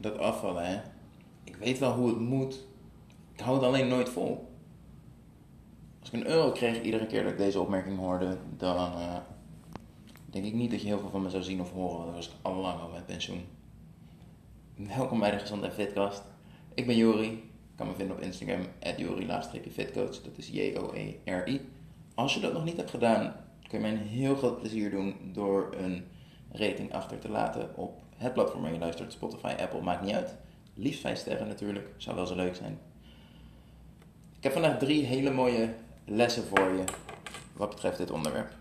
dat afvallen, hè. Ik weet wel hoe het moet. Ik hou het alleen nooit vol. Als ik een euro kreeg iedere keer dat ik deze opmerking hoorde, dan eh, denk ik niet dat je heel veel van me zou zien of horen. Dan was ik al lang al met pensioen. Welkom bij de Gezond en Fitcast. Ik ben Jori. Je kan me vinden op Instagram, jori-fitcoach. Dat is J-O-E-R-I. Als je dat nog niet hebt gedaan, kun je mij een heel groot plezier doen door een rating achter te laten op het platform waar je luistert. Spotify, Apple, maakt niet uit. Liefst 5 sterren natuurlijk, zou wel zo leuk zijn. Ik heb vandaag drie hele mooie lessen voor je wat betreft dit onderwerp.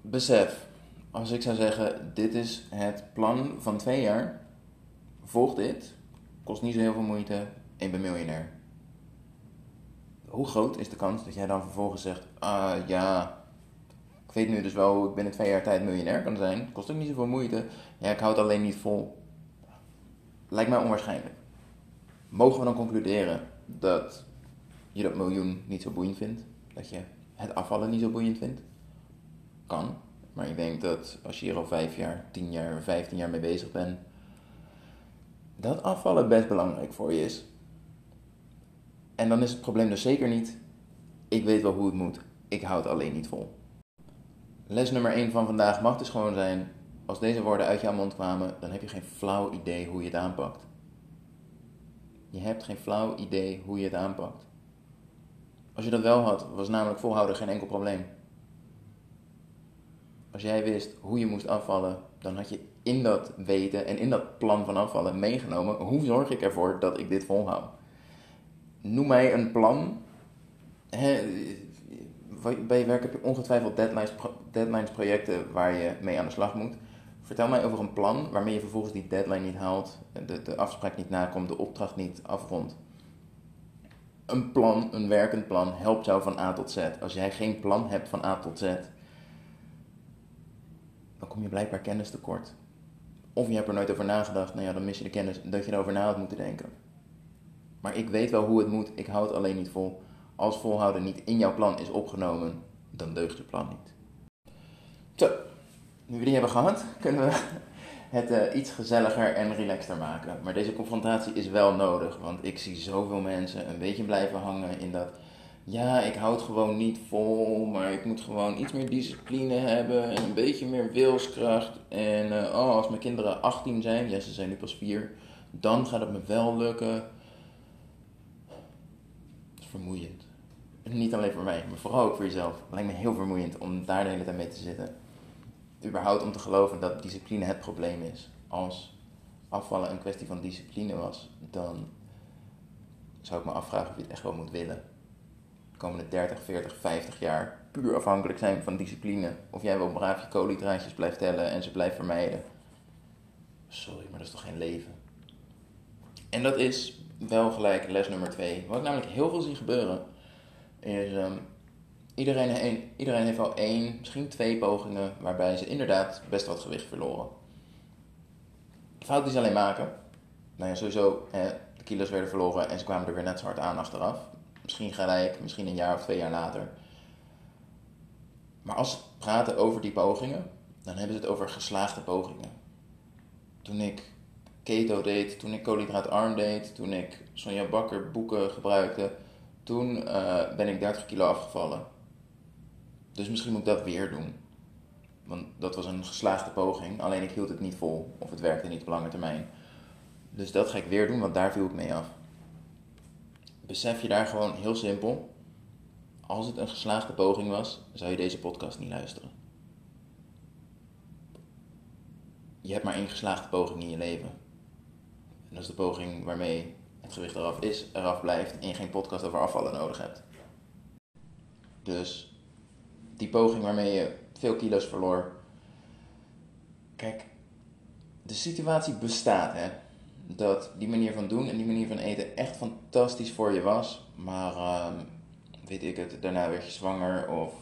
Besef, als ik zou zeggen, dit is het plan van twee jaar, volg dit, kost niet zo heel veel moeite en je bent miljonair. Hoe groot is de kans dat jij dan vervolgens zegt, ah ja, weet nu dus wel ik binnen twee jaar tijd miljonair kan zijn, kost ook niet zoveel moeite, ja ik houd het alleen niet vol. Lijkt mij onwaarschijnlijk. Mogen we dan concluderen dat je dat miljoen niet zo boeiend vindt? Dat je het afvallen niet zo boeiend vindt? Kan. Maar ik denk dat als je hier al vijf jaar, tien jaar, vijftien jaar mee bezig bent, dat afvallen best belangrijk voor je is. En dan is het probleem dus zeker niet, ik weet wel hoe het moet, ik hou het alleen niet vol. Les nummer 1 van vandaag mag dus gewoon zijn, als deze woorden uit jouw mond kwamen, dan heb je geen flauw idee hoe je het aanpakt. Je hebt geen flauw idee hoe je het aanpakt. Als je dat wel had, was namelijk volhouden geen enkel probleem. Als jij wist hoe je moest afvallen, dan had je in dat weten en in dat plan van afvallen meegenomen, hoe zorg ik ervoor dat ik dit volhoud? Noem mij een plan. Bij je werk heb je ongetwijfeld deadlines, deadlines, projecten waar je mee aan de slag moet. Vertel mij over een plan waarmee je vervolgens die deadline niet haalt, de, de afspraak niet nakomt, de opdracht niet afrondt. Een plan, een werkend plan, helpt jou van A tot Z. Als jij geen plan hebt van A tot Z, dan kom je blijkbaar kennis tekort. Of je hebt er nooit over nagedacht, nou ja, dan mis je de kennis dat je erover na had moeten denken. Maar ik weet wel hoe het moet, ik hou het alleen niet vol. Als volhouden niet in jouw plan is opgenomen, dan deugt je plan niet. Zo, nu we die hebben gehad, kunnen we het uh, iets gezelliger en relaxter maken. Maar deze confrontatie is wel nodig, want ik zie zoveel mensen een beetje blijven hangen in dat. Ja, ik houd gewoon niet vol, maar ik moet gewoon iets meer discipline hebben en een beetje meer wilskracht. En uh, oh, als mijn kinderen 18 zijn, ja, ze zijn nu pas 4, dan gaat het me wel lukken. Vermoeiend. Niet alleen voor mij, maar vooral ook voor jezelf. Het lijkt me heel vermoeiend om daar de hele tijd mee te zitten überhaupt om te geloven dat discipline het probleem is. Als afvallen een kwestie van discipline was, dan zou ik me afvragen of je het echt wel moet willen. De komende 30, 40, 50 jaar puur afhankelijk zijn van discipline. Of jij wel braaf je koolhydraatjes blijft tellen en ze blijft vermijden. Sorry, maar dat is toch geen leven? En dat is wel gelijk les nummer 2. Wat ik namelijk heel veel zie gebeuren, is um, Iedereen, iedereen heeft al één, misschien twee pogingen waarbij ze inderdaad best wat gewicht verloren. De fout die ze alleen maken, nou ja, sowieso, hè, de kilo's werden verloren en ze kwamen er weer net zo hard aan achteraf. Misschien gelijk, misschien een jaar of twee jaar later. Maar als ze praten over die pogingen, dan hebben ze het over geslaagde pogingen. Toen ik keto deed, toen ik koolhydraatarm deed, toen ik Sonja Bakker boeken gebruikte, toen uh, ben ik 30 kilo afgevallen. Dus misschien moet ik dat weer doen. Want dat was een geslaagde poging, alleen ik hield het niet vol of het werkte niet op lange termijn. Dus dat ga ik weer doen, want daar viel ik mee af. Besef je daar gewoon heel simpel. Als het een geslaagde poging was, zou je deze podcast niet luisteren. Je hebt maar één geslaagde poging in je leven. Dat is de poging waarmee het gewicht eraf is, eraf blijft en je geen podcast over afvallen nodig hebt. Dus die poging waarmee je veel kilo's verloor. Kijk, de situatie bestaat, hè. Dat die manier van doen en die manier van eten echt fantastisch voor je was. Maar, uh, weet ik het, daarna werd je zwanger of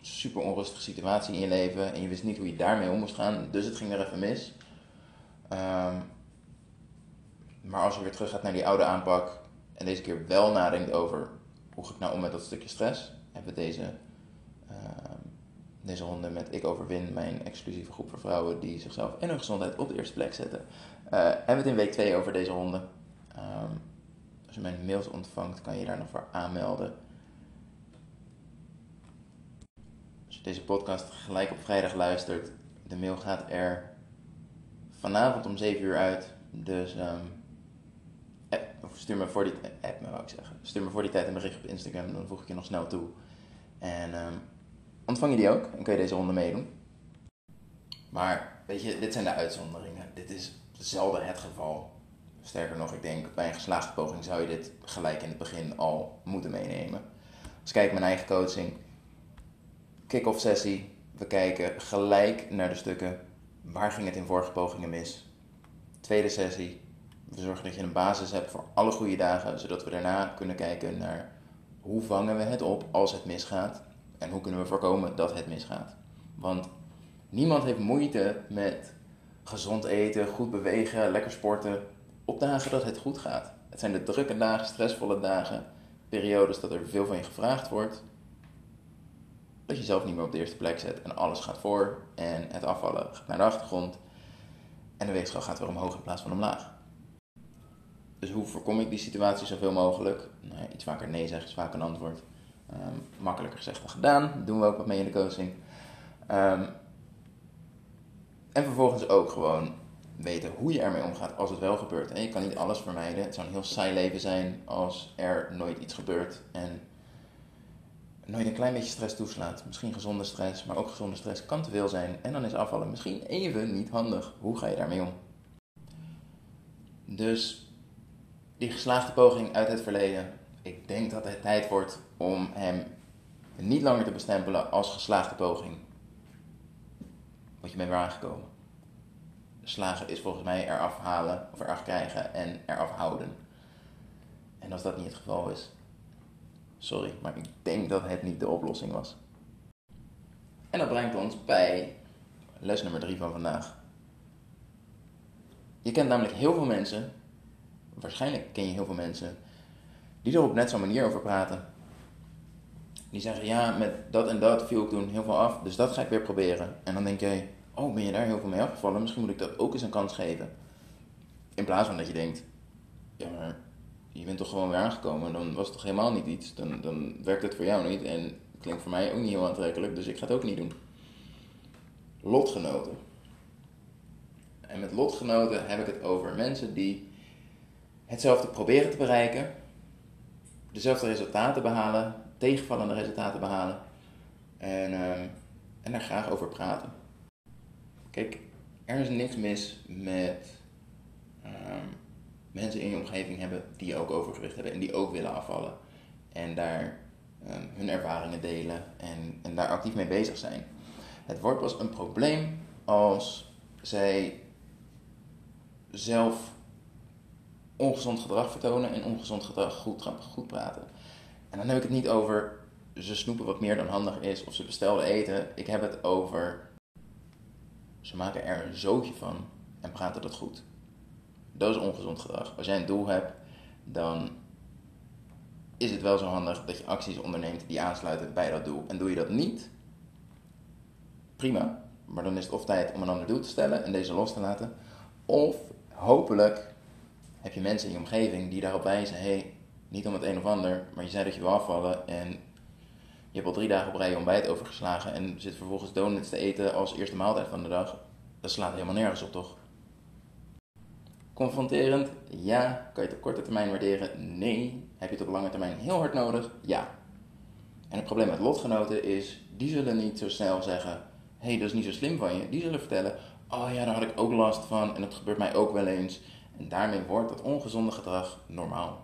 super onrustige situatie in je leven. En je wist niet hoe je daarmee om moest gaan. Dus het ging er even mis. Um, maar als je weer terug gaat naar die oude aanpak. En deze keer wel nadenkt over hoe ga ik nou om met dat stukje stress. Hebben we deze Deze ronde met Ik Overwin, mijn exclusieve groep voor vrouwen die zichzelf en hun gezondheid op de eerste plek zetten. Uh, hebben we het in week 2 over deze ronde. Um, als je mijn mails ontvangt, kan je daar nog voor aanmelden. Als je deze podcast gelijk op vrijdag luistert, de mail gaat er vanavond om 7 uur uit. Dus um, stuur me voor die app, wou ik zeggen. Stuur me voor die tijd een bericht op Instagram, dan voeg ik je nog snel toe. En um, ontvang je die ook en kun je deze ronde meedoen. Maar weet je, dit zijn de uitzonderingen. Dit is zelden het geval. Sterker nog, ik denk bij een geslaagde poging zou je dit gelijk in het begin al moeten meenemen. Als ik kijk mijn eigen coaching, kick-off sessie, we kijken gelijk naar de stukken. Waar ging het in vorige pogingen mis? Tweede sessie, we zorgen dat je een basis hebt voor alle goede dagen, zodat we daarna kunnen kijken naar hoe vangen we het op als het misgaat en hoe kunnen we voorkomen dat het misgaat. Want niemand heeft moeite met gezond eten, goed bewegen, lekker sporten op dagen dat het goed gaat. Het zijn de drukke dagen, stressvolle dagen, periodes dat er veel van je gevraagd wordt. Dat je zelf niet meer op de eerste plek zet en alles gaat voor en het afvallen gaat naar de achtergrond en de weegschaal gaat weer omhoog in plaats van omlaag. Dus hoe voorkom ik die situatie zoveel mogelijk? Nou, iets vaker nee zeggen is vaak een antwoord. Um, makkelijker gezegd dan gedaan. doen we ook wat mee in de coaching. Um, en vervolgens ook gewoon weten hoe je ermee omgaat als het wel gebeurt. En je kan niet alles vermijden. Het zou een heel saai leven zijn als er nooit iets gebeurt en nooit een klein beetje stress toeslaat. Misschien gezonde stress, maar ook gezonde stress kan te veel zijn. En dan is afvallen misschien even niet handig. Hoe ga je daarmee om? Dus die geslaagde poging uit het verleden. Ik denk dat het tijd wordt om hem niet langer te bestempelen als geslaagde poging. Want je bent weer aangekomen. Slagen is volgens mij eraf halen of eraf krijgen en eraf houden. En als dat niet het geval is, sorry, maar ik denk dat het niet de oplossing was. En dat brengt ons bij les nummer 3 van vandaag. Je kent namelijk heel veel mensen waarschijnlijk ken je heel veel mensen die er op net zo'n manier over praten. Die zeggen, ja, met dat en dat viel ik toen heel veel af, dus dat ga ik weer proberen. En dan denk jij, oh, ben je daar heel veel mee afgevallen? Misschien moet ik dat ook eens een kans geven. In plaats van dat je denkt, ja, maar je bent toch gewoon weer aangekomen, dan was het toch helemaal niet iets. Dan, dan werkt het voor jou niet en klinkt voor mij ook niet heel aantrekkelijk, dus ik ga het ook niet doen. Lotgenoten. En met lotgenoten heb ik het over mensen die hetzelfde proberen te bereiken, dezelfde resultaten behalen, tegenvallende resultaten behalen en, uh, en daar graag over praten. Kijk, er is niks mis met um, mensen in je omgeving hebben die ook overgewicht hebben en die ook willen afvallen. En daar um, hun ervaringen delen en, en daar actief mee bezig zijn. Het wordt pas een probleem als zij zelf ongezond gedrag vertonen en ongezond gedrag goed, goed praten. En dan heb ik het niet over ze snoepen wat meer dan handig is of ze bestelden eten. Ik heb het over ze maken er een zootje van en praten dat goed. Dat is ongezond gedrag. Als jij een doel hebt, dan is het wel zo handig dat je acties onderneemt die aansluiten bij dat doel. En doe je dat niet, prima. Maar dan is het of tijd om een ander doel te stellen en deze los te laten. Of hopelijk heb je mensen in je omgeving die daarop wijzen: hey, niet om het een of ander, maar je zei dat je wil afvallen en je hebt al drie dagen op rij je ontbijt overgeslagen en zit vervolgens donuts te eten als eerste maaltijd van de dag. Dat slaat helemaal nergens op, toch? Confronterend? Ja. Kan je het op korte termijn waarderen? Nee. Heb je het op lange termijn heel hard nodig? Ja. En het probleem met lotgenoten is, die zullen niet zo snel zeggen: hé, hey, dat is niet zo slim van je. Die zullen vertellen: oh ja, daar had ik ook last van en dat gebeurt mij ook wel eens. En daarmee wordt dat ongezonde gedrag normaal.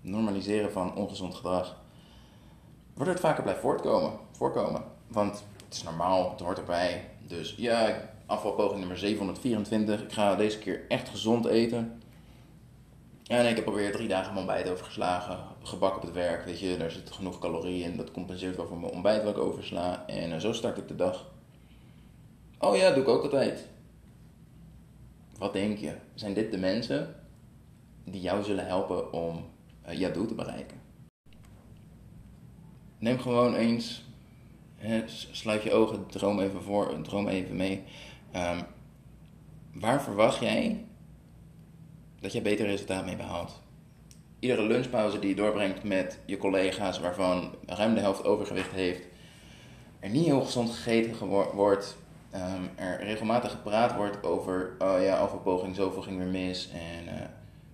Normaliseren van ongezond gedrag. Wordt het vaker blijft voortkomen, voorkomen. Want het is normaal, het hoort erbij. Dus ja, afvalpoging nummer 724. Ik ga deze keer echt gezond eten. En ik heb alweer drie dagen mijn ontbijt overgeslagen. Gebak op het werk, weet je, daar zit genoeg calorieën in. Dat compenseert wel voor mijn ontbijt wat ik oversla. En eh, zo start ik de dag. Oh ja, doe ik ook altijd. Wat denk je? Zijn dit de mensen die jou zullen helpen om uh, jouw doel te bereiken? Neem gewoon eens sluit je ogen, droom even voor, droom even mee. Ehm, waar verwacht jij dat je beter resultaat mee behaalt? Iedere lunchpauze die je doorbrengt met je collega's, waarvan ruim de helft overgewicht heeft, er niet heel gezond gegeten wordt, um, er regelmatig gepraat wordt over, oh ja, afvalpoging, zoveel ging weer mis en, uh,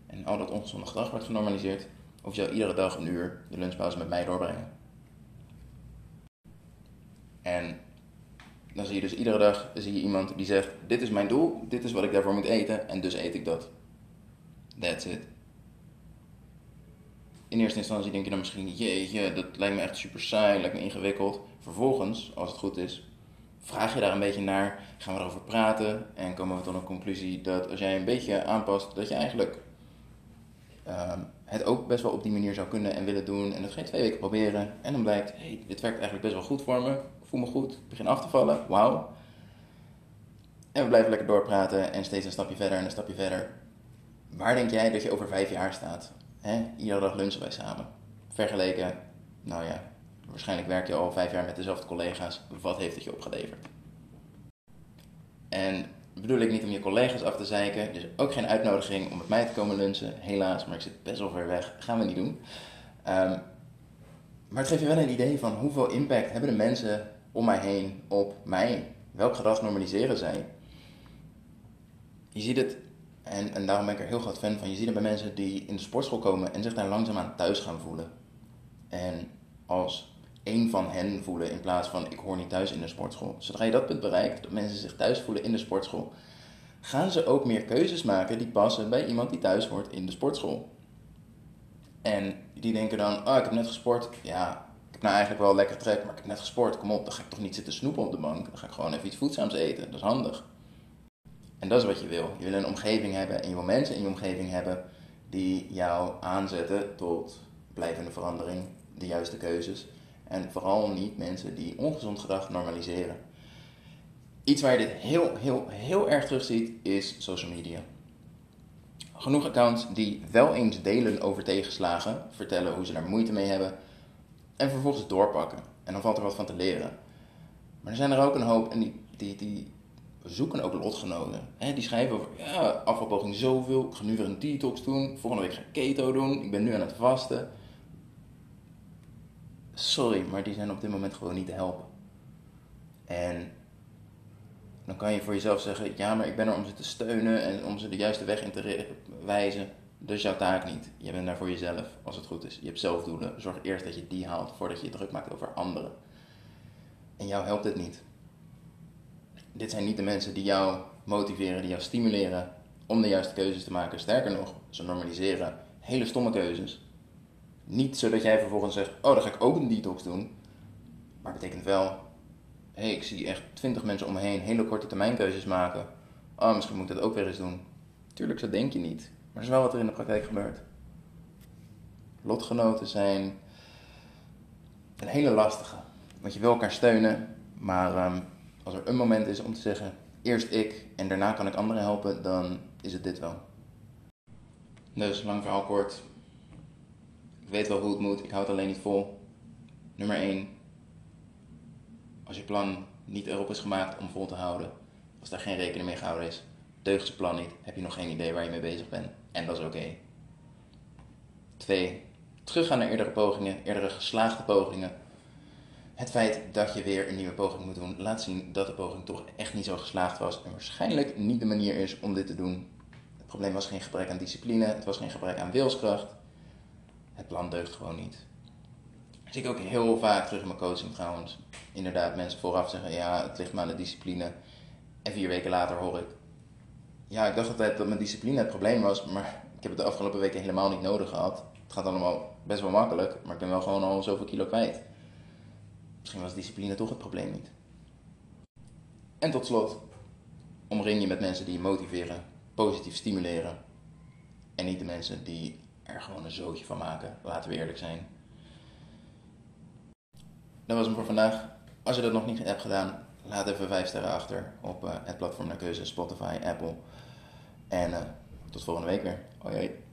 en al dat ongezonde gedrag wordt genormaliseerd, of je iedere dag een uur de lunchpauze met mij doorbrengen. En dan zie je dus iedere dag zie je iemand die zegt: Dit is mijn doel, dit is wat ik daarvoor moet eten en dus eet ik dat. That's it. In eerste instantie denk je dan misschien: Jeetje, dat lijkt me echt super saai, lijkt me ingewikkeld. Vervolgens, als het goed is, vraag je daar een beetje naar, gaan we erover praten en komen we tot een conclusie dat als jij een beetje aanpast, dat je eigenlijk ehm, het ook best wel op die manier zou kunnen en willen doen. En dat ga je twee weken proberen en dan blijkt: hey, dit werkt eigenlijk best wel goed voor me voel me goed, ik begin af te vallen, wauw. En we blijven lekker doorpraten en steeds een stapje verder en een stapje verder. Waar denk jij dat je over vijf jaar staat? He? Iedere dag lunchen wij samen. Vergeleken, nou ja, waarschijnlijk werk je al vijf jaar met dezelfde collega's. Wat heeft het je opgeleverd? En bedoel ik niet om je collega's af te zeiken. Dus ook geen uitnodiging om met mij te komen lunchen. Helaas, maar ik zit best wel ver weg. Gaan we niet doen. Um, maar het geeft je wel een idee van hoeveel impact hebben de mensen om mij heen op mij? Welk gedrag normaliseren zij? Je ziet het, en, en daarom ben ik er heel groot fan van, je ziet het bij mensen die in de sportschool komen en zich daar langzaamaan thuis gaan voelen. En als één van hen voelen in plaats van ik hoor niet thuis in de sportschool. Zodra je dat punt bereikt, dat mensen zich thuis voelen in de sportschool, gaan ze ook meer keuzes maken die passen bij iemand die thuis hoort in de sportschool. En die denken dan, oh ik heb net gesport, ja heb nou eigenlijk wel lekker trek, maar ik heb net gesport. Kom op, dan ga ik toch niet zitten snoepen op de bank. Dan ga ik gewoon even iets voedzaams eten. Dat is handig. En dat is wat je wil. Je wil een omgeving hebben en je wil mensen in je omgeving hebben die jou aanzetten tot blijvende verandering, de juiste keuzes. En vooral niet mensen die ongezond gedrag normaliseren. Iets waar je dit heel, heel, heel erg terug ziet is social media. Genoeg accounts die wel eens delen over tegenslagen, vertellen hoe ze daar moeite mee hebben, en vervolgens doorpakken. En dan valt er wat van te leren. Maar er zijn er ook een hoop en die, die, die zoeken ook lotgenoten. Hè? Die schrijven over, ja, afvalpoging zoveel, ik ga nu weer een detox doen, volgende week ga ik keto doen, ik ben nu aan het vasten. Sorry, maar die zijn op dit moment gewoon niet te helpen. En dan kan je voor jezelf zeggen, ja, maar ik ben er om ze te steunen en om ze de juiste weg in te wijzen. Dus jouw taak niet. Je bent daar voor jezelf, als het goed is. Je hebt zelfdoelen. Zorg eerst dat je die haalt voordat je je druk maakt over anderen. En jou helpt het niet. Dit zijn niet de mensen die jou motiveren, die jou stimuleren om de juiste keuzes te maken. Sterker nog, ze normaliseren hele stomme keuzes. Niet zodat jij vervolgens zegt: Oh, dan ga ik ook een detox doen. Maar het betekent wel: Hé, hey, ik zie echt twintig mensen om me heen hele korte termijn keuzes maken. Oh, misschien moet ik dat ook weer eens doen. Tuurlijk, zo denk je niet. Maar dat is wel wat er in de praktijk gebeurt. Lotgenoten zijn een hele lastige. Want je wil elkaar steunen, maar ehm, als er een moment is om te zeggen: eerst ik en daarna kan ik anderen helpen, dan is het dit wel. Dus lang verhaal kort. Ik weet wel hoe het moet, ik hou het alleen niet vol. Nummer 1. Als je plan niet erop is gemaakt om vol te houden, als daar geen rekening mee gehouden is, deugt je plan niet, heb je nog geen idee waar je mee bezig bent. En dat is oké. Okay. Twee, teruggaan naar eerdere pogingen, eerdere geslaagde pogingen. Het feit dat je weer een nieuwe poging moet doen, laat zien dat de poging toch echt niet zo geslaagd was en waarschijnlijk niet de manier is om dit te doen. Het probleem was geen gebrek aan discipline, het was geen gebrek aan wilskracht. Het plan deugt gewoon niet. Dat zie ik ook heel vaak terug in mijn coaching trouwens. Inderdaad, mensen vooraf zeggen, ja, het ligt maar aan de discipline. En vier weken later hoor ik, ja, ik dacht altijd dat mijn discipline het probleem was, maar ik heb het de afgelopen weken helemaal niet nodig gehad. Het gaat allemaal best wel makkelijk, maar ik ben wel gewoon al zoveel kilo kwijt. Misschien was discipline toch het probleem niet. En tot slot, omring je met mensen die je motiveren, positief stimuleren. En niet de mensen die er gewoon een zootje van maken, laten we eerlijk zijn. Dat was hem voor vandaag. Als je dat nog niet hebt gedaan, laat even 5 sterren achter op uh, het platform naar keuze Spotify, Apple. En uh, tot volgende week weer. Hoi hoi.